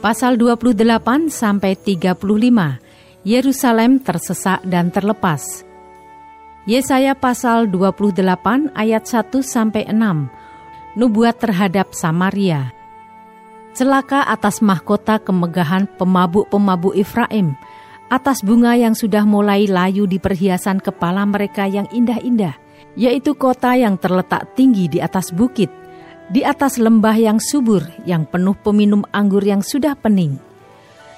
Pasal 28 sampai 35. Yerusalem tersesak dan terlepas. Yesaya pasal 28 ayat 1 sampai 6. Nubuat terhadap Samaria. Celaka atas mahkota kemegahan pemabuk-pemabuk Efraim, atas bunga yang sudah mulai layu di perhiasan kepala mereka yang indah-indah, yaitu kota yang terletak tinggi di atas bukit, di atas lembah yang subur yang penuh peminum anggur yang sudah pening.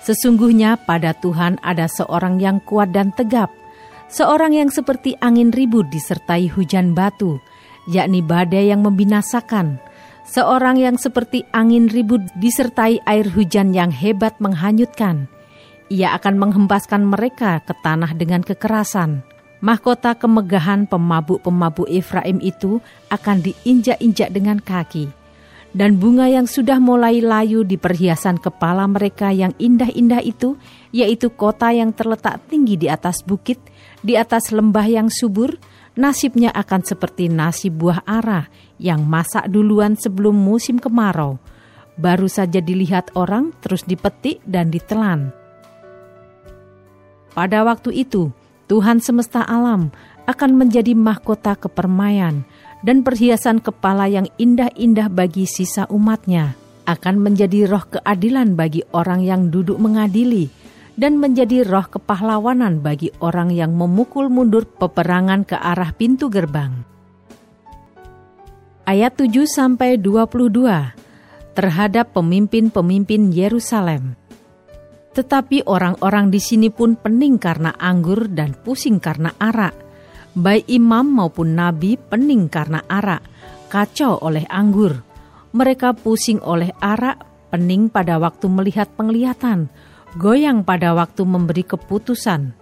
Sesungguhnya pada Tuhan ada seorang yang kuat dan tegap, seorang yang seperti angin ribut disertai hujan batu, yakni badai yang membinasakan, seorang yang seperti angin ribut disertai air hujan yang hebat menghanyutkan. Ia akan menghempaskan mereka ke tanah dengan kekerasan mahkota kemegahan pemabuk-pemabuk Efraim itu akan diinjak-injak dengan kaki. Dan bunga yang sudah mulai layu di perhiasan kepala mereka yang indah-indah itu, yaitu kota yang terletak tinggi di atas bukit, di atas lembah yang subur, nasibnya akan seperti nasi buah ara yang masak duluan sebelum musim kemarau. Baru saja dilihat orang, terus dipetik dan ditelan. Pada waktu itu, Tuhan semesta alam akan menjadi mahkota kepermaian dan perhiasan kepala yang indah-indah bagi sisa umatnya, akan menjadi roh keadilan bagi orang yang duduk mengadili, dan menjadi roh kepahlawanan bagi orang yang memukul mundur peperangan ke arah pintu gerbang. Ayat 7-22 Terhadap pemimpin-pemimpin Yerusalem tetapi orang-orang di sini pun pening karena anggur dan pusing karena arak. Baik imam maupun nabi pening karena arak, kacau oleh anggur. Mereka pusing oleh arak, pening pada waktu melihat penglihatan, goyang pada waktu memberi keputusan.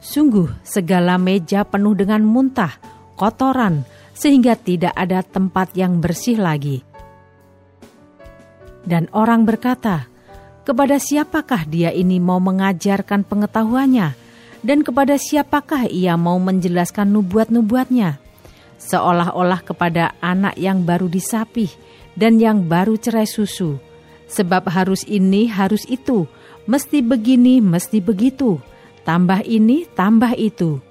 Sungguh segala meja penuh dengan muntah, kotoran, sehingga tidak ada tempat yang bersih lagi. Dan orang berkata, kepada siapakah dia ini mau mengajarkan pengetahuannya? Dan kepada siapakah ia mau menjelaskan nubuat-nubuatnya? Seolah-olah kepada anak yang baru disapih dan yang baru cerai susu. Sebab harus ini, harus itu, mesti begini, mesti begitu, tambah ini, tambah itu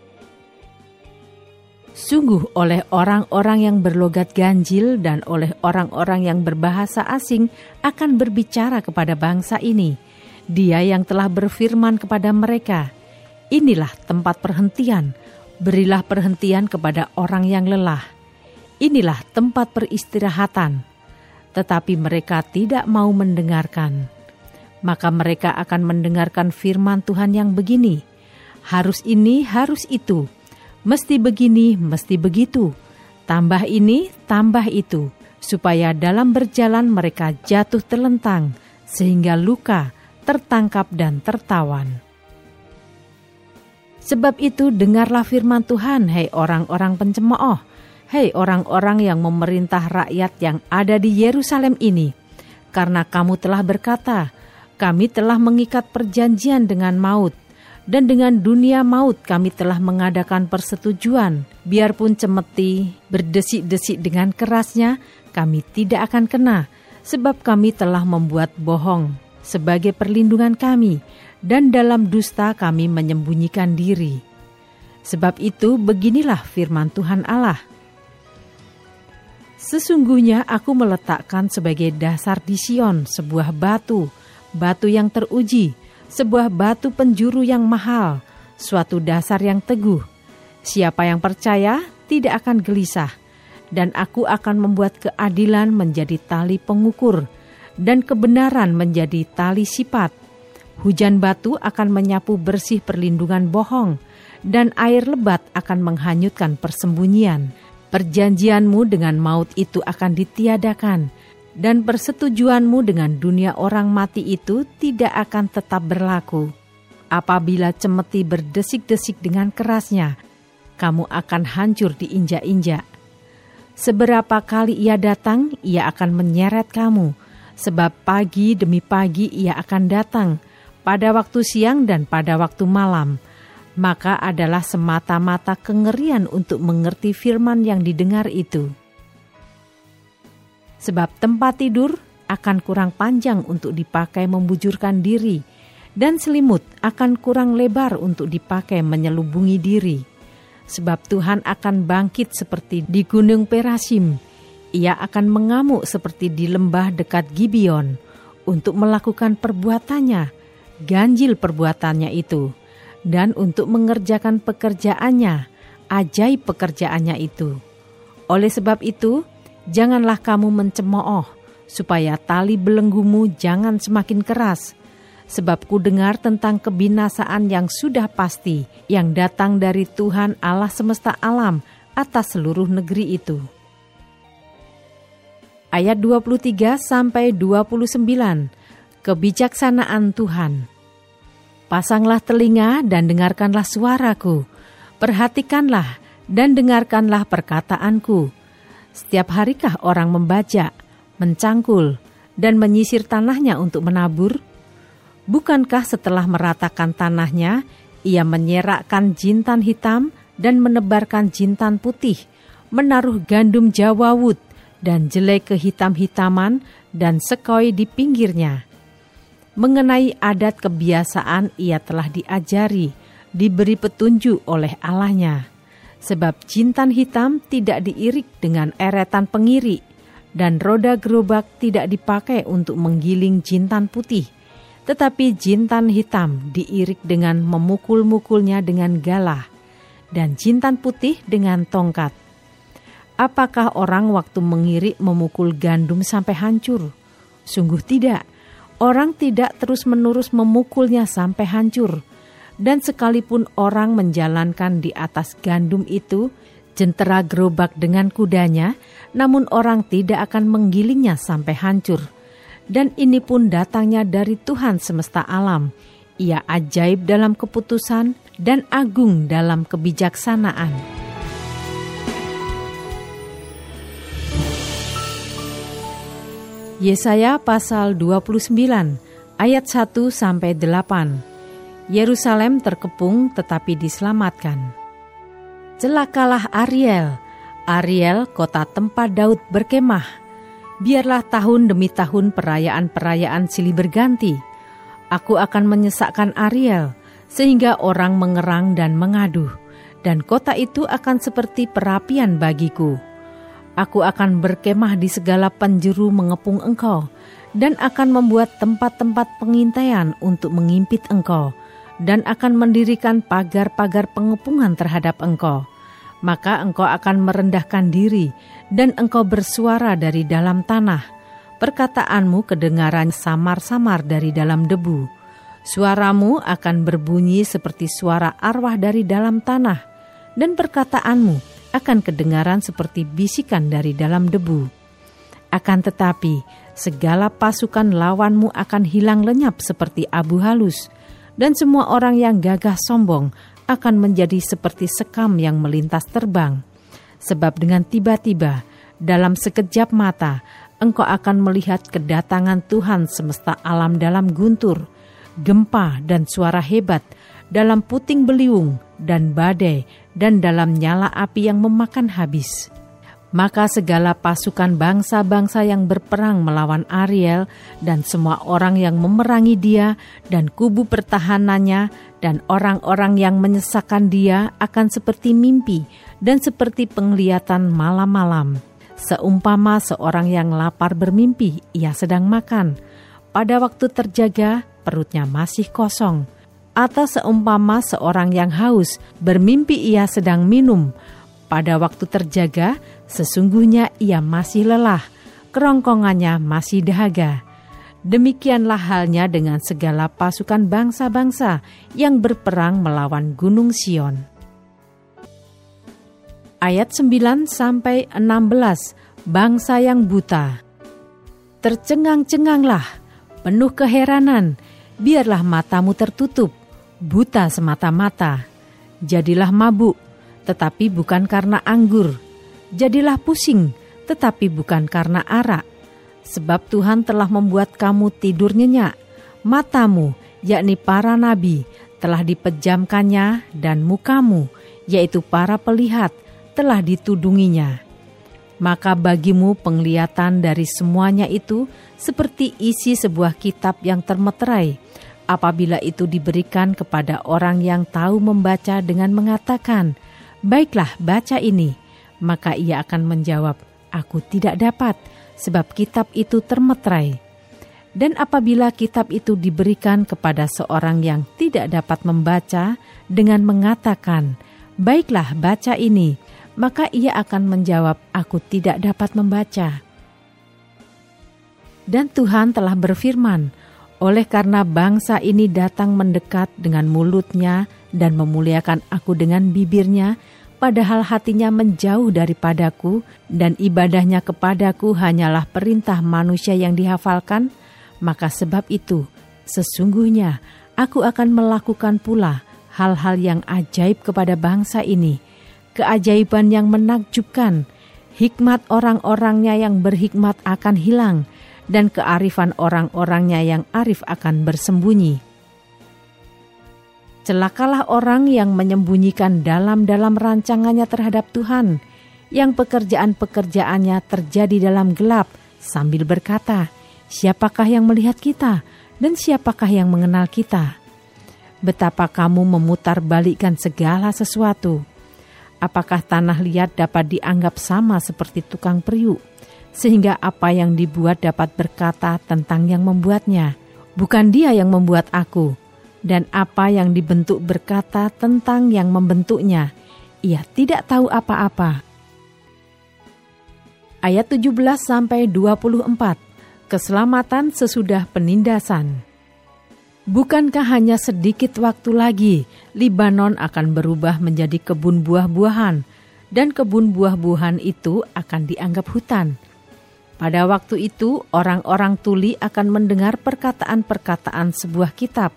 Sungguh oleh orang-orang yang berlogat ganjil dan oleh orang-orang yang berbahasa asing akan berbicara kepada bangsa ini. Dia yang telah berfirman kepada mereka, Inilah tempat perhentian, berilah perhentian kepada orang yang lelah. Inilah tempat peristirahatan. Tetapi mereka tidak mau mendengarkan. Maka mereka akan mendengarkan firman Tuhan yang begini, harus ini, harus itu, mesti begini, mesti begitu, tambah ini, tambah itu, supaya dalam berjalan mereka jatuh terlentang, sehingga luka, tertangkap, dan tertawan. Sebab itu dengarlah firman Tuhan, hei orang-orang pencemooh, hei orang-orang yang memerintah rakyat yang ada di Yerusalem ini, karena kamu telah berkata, kami telah mengikat perjanjian dengan maut, dan dengan dunia maut kami telah mengadakan persetujuan. Biarpun cemeti berdesik-desik dengan kerasnya, kami tidak akan kena, sebab kami telah membuat bohong sebagai perlindungan kami, dan dalam dusta kami menyembunyikan diri. Sebab itu beginilah firman Tuhan Allah. Sesungguhnya aku meletakkan sebagai dasar di Sion sebuah batu, batu yang teruji, sebuah batu penjuru yang mahal, suatu dasar yang teguh. Siapa yang percaya tidak akan gelisah, dan aku akan membuat keadilan menjadi tali pengukur, dan kebenaran menjadi tali sifat. Hujan batu akan menyapu bersih perlindungan bohong, dan air lebat akan menghanyutkan persembunyian. Perjanjianmu dengan maut itu akan ditiadakan, dan persetujuanmu dengan dunia orang mati itu tidak akan tetap berlaku. Apabila cemeti berdesik-desik dengan kerasnya, kamu akan hancur diinjak-injak. Seberapa kali ia datang, ia akan menyeret kamu, sebab pagi demi pagi ia akan datang, pada waktu siang dan pada waktu malam, maka adalah semata-mata kengerian untuk mengerti firman yang didengar itu. Sebab tempat tidur akan kurang panjang untuk dipakai membujurkan diri, dan selimut akan kurang lebar untuk dipakai menyelubungi diri. Sebab Tuhan akan bangkit seperti di gunung Perasim, ia akan mengamuk seperti di lembah dekat Gibeon untuk melakukan perbuatannya, ganjil perbuatannya itu dan untuk mengerjakan pekerjaannya, ajaib pekerjaannya itu. Oleh sebab itu, janganlah kamu mencemooh, supaya tali belenggumu jangan semakin keras. Sebab ku dengar tentang kebinasaan yang sudah pasti, yang datang dari Tuhan Allah semesta alam atas seluruh negeri itu. Ayat 23 sampai 29. Kebijaksanaan Tuhan. Pasanglah telinga dan dengarkanlah suaraku. Perhatikanlah dan dengarkanlah perkataanku. Setiap harikah orang membajak, mencangkul, dan menyisir tanahnya untuk menabur? Bukankah setelah meratakan tanahnya, ia menyerakkan jintan hitam dan menebarkan jintan putih, menaruh gandum jawawut dan jelai kehitam-hitaman dan sekoi di pinggirnya?' Mengenai adat kebiasaan ia telah diajari, diberi petunjuk oleh Allahnya. Sebab jintan hitam tidak diirik dengan eretan pengirik, dan roda gerobak tidak dipakai untuk menggiling jintan putih, tetapi jintan hitam diirik dengan memukul-mukulnya dengan galah, dan jintan putih dengan tongkat. Apakah orang waktu mengirik memukul gandum sampai hancur? Sungguh tidak orang tidak terus-menerus memukulnya sampai hancur. Dan sekalipun orang menjalankan di atas gandum itu, jentera gerobak dengan kudanya, namun orang tidak akan menggilingnya sampai hancur. Dan ini pun datangnya dari Tuhan semesta alam. Ia ajaib dalam keputusan dan agung dalam kebijaksanaan. Yesaya pasal 29 ayat 1 sampai 8. Yerusalem terkepung tetapi diselamatkan. Celakalah Ariel, Ariel kota tempat Daud berkemah. Biarlah tahun demi tahun perayaan-perayaan silih berganti. Aku akan menyesakkan Ariel sehingga orang mengerang dan mengaduh, dan kota itu akan seperti perapian bagiku Aku akan berkemah di segala penjuru mengepung engkau, dan akan membuat tempat-tempat pengintaian untuk mengimpit engkau, dan akan mendirikan pagar-pagar pengepungan terhadap engkau. Maka engkau akan merendahkan diri, dan engkau bersuara dari dalam tanah. Perkataanmu kedengaran samar-samar dari dalam debu. Suaramu akan berbunyi seperti suara arwah dari dalam tanah, dan perkataanmu akan kedengaran seperti bisikan dari dalam debu. Akan tetapi, segala pasukan lawanmu akan hilang lenyap seperti abu halus, dan semua orang yang gagah sombong akan menjadi seperti sekam yang melintas terbang. Sebab dengan tiba-tiba, dalam sekejap mata, engkau akan melihat kedatangan Tuhan semesta alam dalam guntur, gempa dan suara hebat, dalam puting beliung dan badai dan dalam nyala api yang memakan habis. Maka segala pasukan bangsa-bangsa yang berperang melawan Ariel dan semua orang yang memerangi dia dan kubu pertahanannya dan orang-orang yang menyesakan dia akan seperti mimpi dan seperti penglihatan malam-malam. Seumpama seorang yang lapar bermimpi, ia sedang makan. Pada waktu terjaga, perutnya masih kosong atau seumpama seorang yang haus bermimpi ia sedang minum. Pada waktu terjaga, sesungguhnya ia masih lelah, kerongkongannya masih dahaga. Demikianlah halnya dengan segala pasukan bangsa-bangsa yang berperang melawan Gunung Sion. ayat 9 sampai 16 bangsa yang buta. Tercengang-cenganglah, penuh keheranan, biarlah matamu tertutup, buta semata-mata. Jadilah mabuk, tetapi bukan karena anggur. Jadilah pusing, tetapi bukan karena arak. Sebab Tuhan telah membuat kamu tidur nyenyak. Matamu, yakni para nabi, telah dipejamkannya dan mukamu, yaitu para pelihat, telah ditudunginya. Maka bagimu penglihatan dari semuanya itu seperti isi sebuah kitab yang termeterai, apabila itu diberikan kepada orang yang tahu membaca dengan mengatakan, Baiklah baca ini, maka ia akan menjawab, Aku tidak dapat, sebab kitab itu termeterai. Dan apabila kitab itu diberikan kepada seorang yang tidak dapat membaca dengan mengatakan, "Baiklah, baca ini," maka ia akan menjawab, "Aku tidak dapat membaca." Dan Tuhan telah berfirman, "Oleh karena bangsa ini datang mendekat dengan mulutnya dan memuliakan Aku dengan bibirnya, padahal hatinya menjauh daripadaku, dan ibadahnya kepadaku hanyalah perintah manusia yang dihafalkan." maka sebab itu sesungguhnya aku akan melakukan pula hal-hal yang ajaib kepada bangsa ini, keajaiban yang menakjubkan, hikmat orang-orangnya yang berhikmat akan hilang, dan kearifan orang-orangnya yang arif akan bersembunyi. Celakalah orang yang menyembunyikan dalam-dalam rancangannya terhadap Tuhan, yang pekerjaan-pekerjaannya terjadi dalam gelap sambil berkata, Siapakah yang melihat kita dan siapakah yang mengenal kita? Betapa kamu memutar balikkan segala sesuatu. Apakah tanah liat dapat dianggap sama seperti tukang periuk, sehingga apa yang dibuat dapat berkata tentang yang membuatnya? Bukan dia yang membuat aku, dan apa yang dibentuk berkata tentang yang membentuknya. Ia tidak tahu apa-apa. Ayat 17 sampai 24 keselamatan sesudah penindasan. Bukankah hanya sedikit waktu lagi Libanon akan berubah menjadi kebun buah-buahan, dan kebun buah-buahan itu akan dianggap hutan? Pada waktu itu, orang-orang tuli akan mendengar perkataan-perkataan sebuah kitab,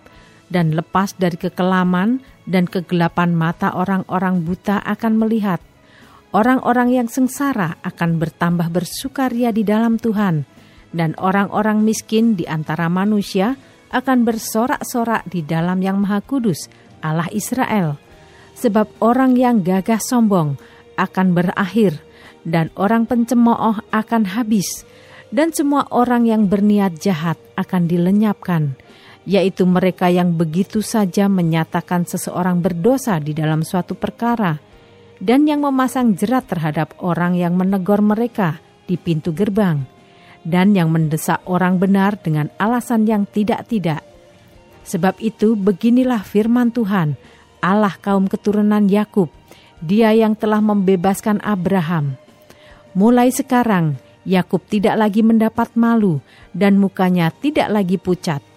dan lepas dari kekelaman dan kegelapan mata orang-orang buta akan melihat. Orang-orang yang sengsara akan bertambah bersukaria di dalam Tuhan, dan orang-orang miskin di antara manusia akan bersorak-sorak di dalam Yang Maha Kudus, Allah Israel. Sebab orang yang gagah sombong akan berakhir, dan orang pencemooh akan habis, dan semua orang yang berniat jahat akan dilenyapkan, yaitu mereka yang begitu saja menyatakan seseorang berdosa di dalam suatu perkara, dan yang memasang jerat terhadap orang yang menegur mereka di pintu gerbang dan yang mendesak orang benar dengan alasan yang tidak-tidak. Sebab itu, beginilah firman Tuhan, Allah kaum keturunan Yakub, Dia yang telah membebaskan Abraham. Mulai sekarang, Yakub tidak lagi mendapat malu, dan mukanya tidak lagi pucat.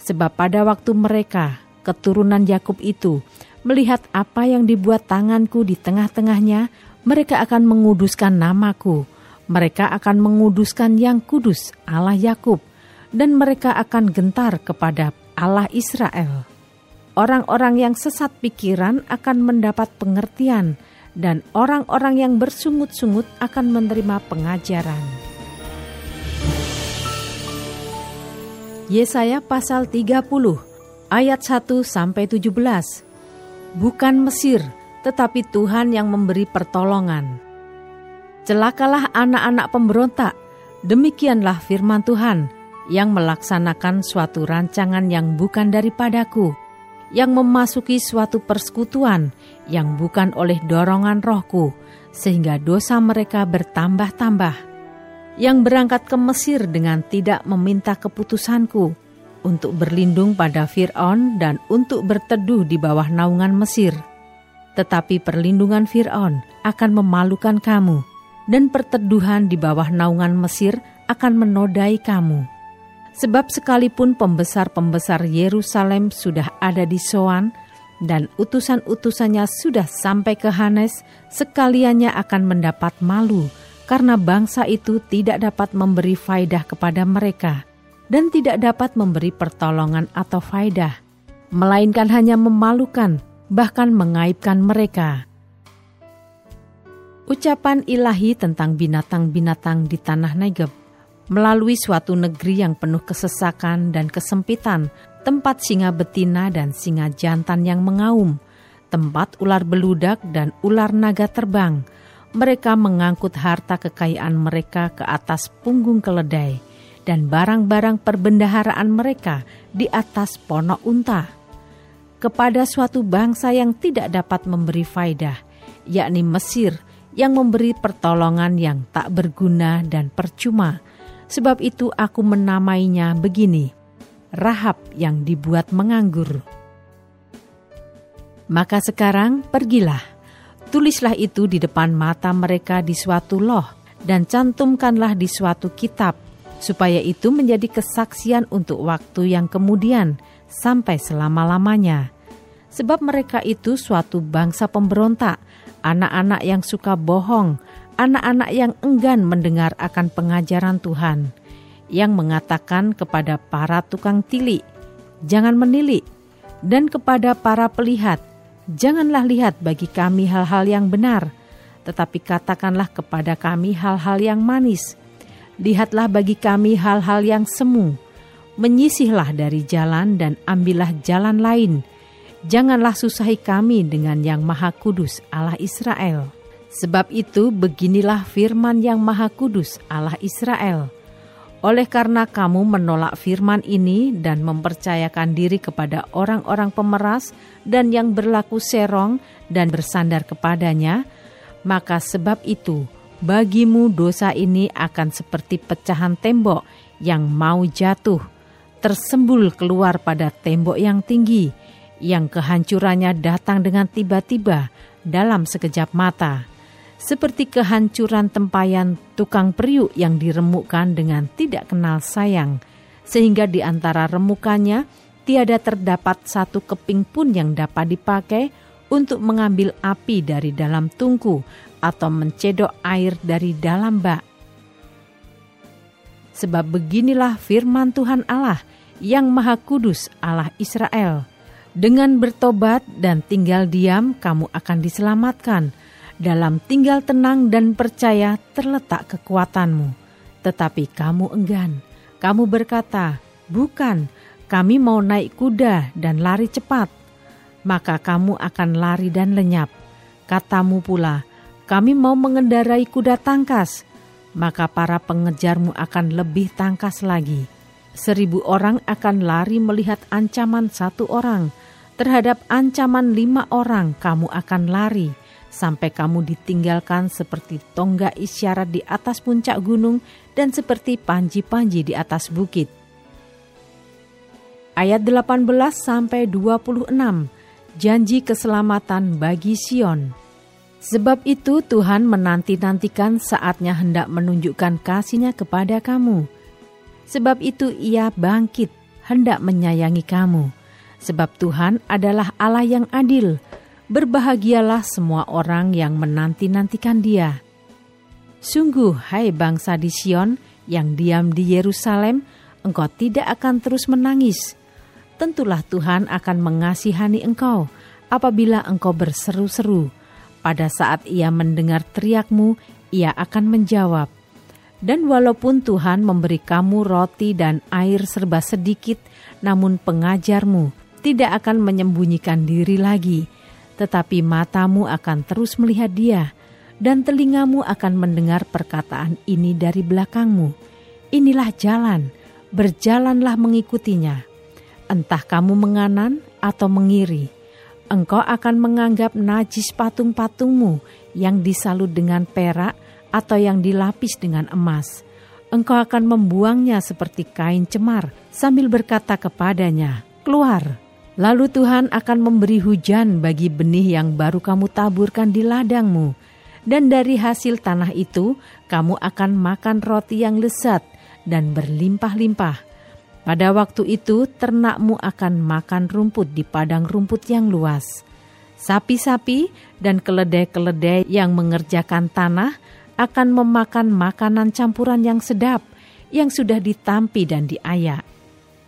Sebab pada waktu mereka, keturunan Yakub itu, melihat apa yang dibuat tanganku di tengah-tengahnya, mereka akan menguduskan namaku mereka akan menguduskan yang kudus Allah Yakub dan mereka akan gentar kepada Allah Israel. Orang-orang yang sesat pikiran akan mendapat pengertian dan orang-orang yang bersungut-sungut akan menerima pengajaran. Yesaya pasal 30 ayat 1 sampai 17. Bukan Mesir, tetapi Tuhan yang memberi pertolongan. Celakalah anak-anak pemberontak, demikianlah firman Tuhan yang melaksanakan suatu rancangan yang bukan daripadaku, yang memasuki suatu persekutuan yang bukan oleh dorongan rohku, sehingga dosa mereka bertambah-tambah, yang berangkat ke Mesir dengan tidak meminta keputusanku, untuk berlindung pada Fir'aun dan untuk berteduh di bawah naungan Mesir. Tetapi perlindungan Fir'aun akan memalukan kamu, dan perteduhan di bawah naungan Mesir akan menodai kamu. Sebab sekalipun pembesar-pembesar Yerusalem sudah ada di Soan, dan utusan-utusannya sudah sampai ke Hanes, sekaliannya akan mendapat malu karena bangsa itu tidak dapat memberi faidah kepada mereka dan tidak dapat memberi pertolongan atau faidah, melainkan hanya memalukan, bahkan mengaibkan mereka. Ucapan ilahi tentang binatang-binatang di tanah Negeb melalui suatu negeri yang penuh kesesakan dan kesempitan tempat singa betina dan singa jantan yang mengaum, tempat ular beludak dan ular naga terbang. Mereka mengangkut harta kekayaan mereka ke atas punggung keledai dan barang-barang perbendaharaan mereka di atas ponok unta. Kepada suatu bangsa yang tidak dapat memberi faidah, yakni Mesir, yang memberi pertolongan yang tak berguna dan percuma. Sebab itu aku menamainya begini, Rahab yang dibuat menganggur. Maka sekarang pergilah, tulislah itu di depan mata mereka di suatu loh, dan cantumkanlah di suatu kitab, supaya itu menjadi kesaksian untuk waktu yang kemudian sampai selama-lamanya. Sebab mereka itu suatu bangsa pemberontak, anak-anak yang suka bohong, anak-anak yang enggan mendengar akan pengajaran Tuhan yang mengatakan kepada para tukang tilik, "Jangan menilik," dan kepada para pelihat, "Janganlah lihat bagi kami hal-hal yang benar, tetapi katakanlah kepada kami hal-hal yang manis. Lihatlah bagi kami hal-hal yang semu. Menyisihlah dari jalan dan ambillah jalan lain. Janganlah susahi kami dengan yang Maha Kudus Allah Israel." Sebab itu, beginilah firman yang Maha Kudus Allah Israel: oleh karena kamu menolak firman ini dan mempercayakan diri kepada orang-orang pemeras dan yang berlaku serong dan bersandar kepadanya, maka sebab itu bagimu dosa ini akan seperti pecahan tembok yang mau jatuh, tersembul keluar pada tembok yang tinggi, yang kehancurannya datang dengan tiba-tiba dalam sekejap mata seperti kehancuran tempayan tukang periuk yang diremukkan dengan tidak kenal sayang, sehingga di antara remukannya tiada terdapat satu keping pun yang dapat dipakai untuk mengambil api dari dalam tungku atau mencedok air dari dalam bak. Sebab beginilah firman Tuhan Allah yang Maha Kudus Allah Israel. Dengan bertobat dan tinggal diam kamu akan diselamatkan dalam tinggal tenang dan percaya terletak kekuatanmu. Tetapi kamu enggan. Kamu berkata, "Bukan, kami mau naik kuda dan lari cepat." Maka kamu akan lari dan lenyap. Katamu pula, "Kami mau mengendarai kuda tangkas." Maka para pengejarmu akan lebih tangkas lagi. Seribu orang akan lari melihat ancaman satu orang. Terhadap ancaman lima orang, kamu akan lari sampai kamu ditinggalkan seperti tonggak isyarat di atas puncak gunung dan seperti panji-panji di atas bukit. Ayat 18 sampai 26 janji keselamatan bagi Sion. Sebab itu Tuhan menanti-nantikan saatnya hendak menunjukkan kasihnya kepada kamu. Sebab itu ia bangkit, hendak menyayangi kamu. Sebab Tuhan adalah Allah yang adil, Berbahagialah semua orang yang menanti-nantikan dia. Sungguh, hai bangsa di Sion yang diam di Yerusalem, engkau tidak akan terus menangis. Tentulah Tuhan akan mengasihani engkau apabila engkau berseru-seru. Pada saat ia mendengar teriakmu, ia akan menjawab. Dan walaupun Tuhan memberi kamu roti dan air serba sedikit, namun pengajarmu tidak akan menyembunyikan diri lagi tetapi matamu akan terus melihat dia, dan telingamu akan mendengar perkataan ini dari belakangmu. Inilah jalan, berjalanlah mengikutinya. Entah kamu menganan atau mengiri, engkau akan menganggap najis patung-patungmu yang disalut dengan perak atau yang dilapis dengan emas. Engkau akan membuangnya seperti kain cemar sambil berkata kepadanya, "Keluar!" Lalu Tuhan akan memberi hujan bagi benih yang baru kamu taburkan di ladangmu, dan dari hasil tanah itu kamu akan makan roti yang lezat dan berlimpah-limpah. Pada waktu itu ternakmu akan makan rumput di padang rumput yang luas. Sapi-sapi dan keledai-keledai yang mengerjakan tanah akan memakan makanan campuran yang sedap yang sudah ditampi dan diayak.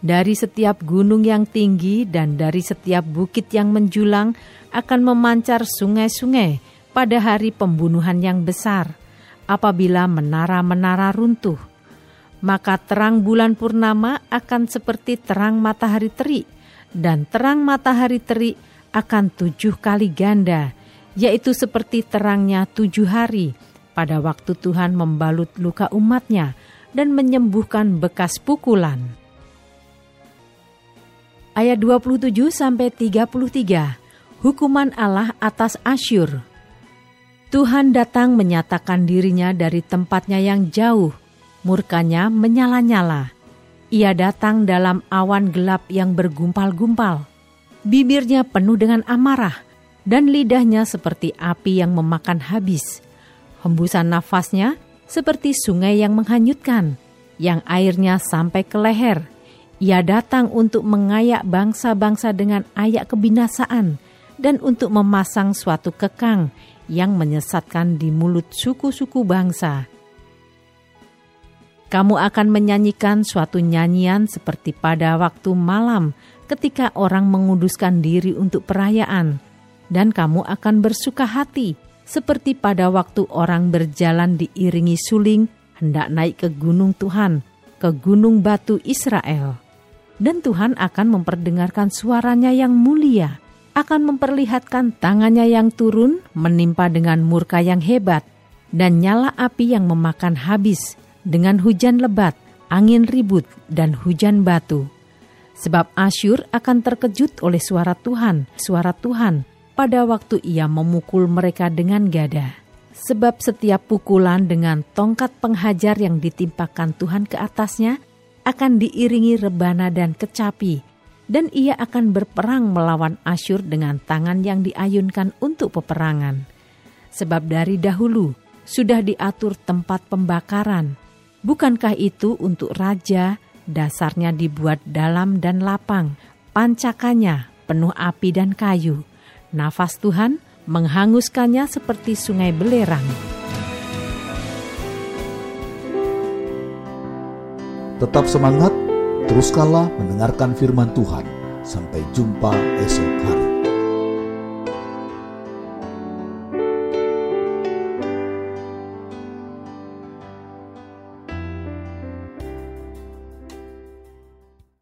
Dari setiap gunung yang tinggi dan dari setiap bukit yang menjulang akan memancar sungai-sungai pada hari pembunuhan yang besar, apabila menara-menara runtuh maka terang bulan purnama akan seperti terang matahari terik, dan terang matahari terik akan tujuh kali ganda, yaitu seperti terangnya tujuh hari pada waktu Tuhan membalut luka umatnya dan menyembuhkan bekas pukulan. Ayat 27 sampai 33. Hukuman Allah atas Asyur. Tuhan datang menyatakan dirinya dari tempatnya yang jauh murkanya menyala-nyala. Ia datang dalam awan gelap yang bergumpal-gumpal. Bibirnya penuh dengan amarah, dan lidahnya seperti api yang memakan habis. Hembusan nafasnya seperti sungai yang menghanyutkan, yang airnya sampai ke leher. Ia datang untuk mengayak bangsa-bangsa dengan ayak kebinasaan dan untuk memasang suatu kekang yang menyesatkan di mulut suku-suku bangsa kamu akan menyanyikan suatu nyanyian seperti pada waktu malam ketika orang menguduskan diri untuk perayaan, dan kamu akan bersuka hati seperti pada waktu orang berjalan diiringi suling hendak naik ke gunung Tuhan, ke gunung batu Israel. Dan Tuhan akan memperdengarkan suaranya yang mulia, akan memperlihatkan tangannya yang turun menimpa dengan murka yang hebat, dan nyala api yang memakan habis dengan hujan lebat, angin ribut, dan hujan batu. Sebab Asyur akan terkejut oleh suara Tuhan, suara Tuhan, pada waktu ia memukul mereka dengan gada. Sebab setiap pukulan dengan tongkat penghajar yang ditimpakan Tuhan ke atasnya akan diiringi rebana dan kecapi, dan ia akan berperang melawan Asyur dengan tangan yang diayunkan untuk peperangan. Sebab dari dahulu sudah diatur tempat pembakaran, Bukankah itu untuk raja dasarnya dibuat dalam dan lapang, pancakannya penuh api dan kayu. Nafas Tuhan menghanguskannya seperti sungai belerang. Tetap semangat, teruskanlah mendengarkan firman Tuhan. Sampai jumpa esok hari.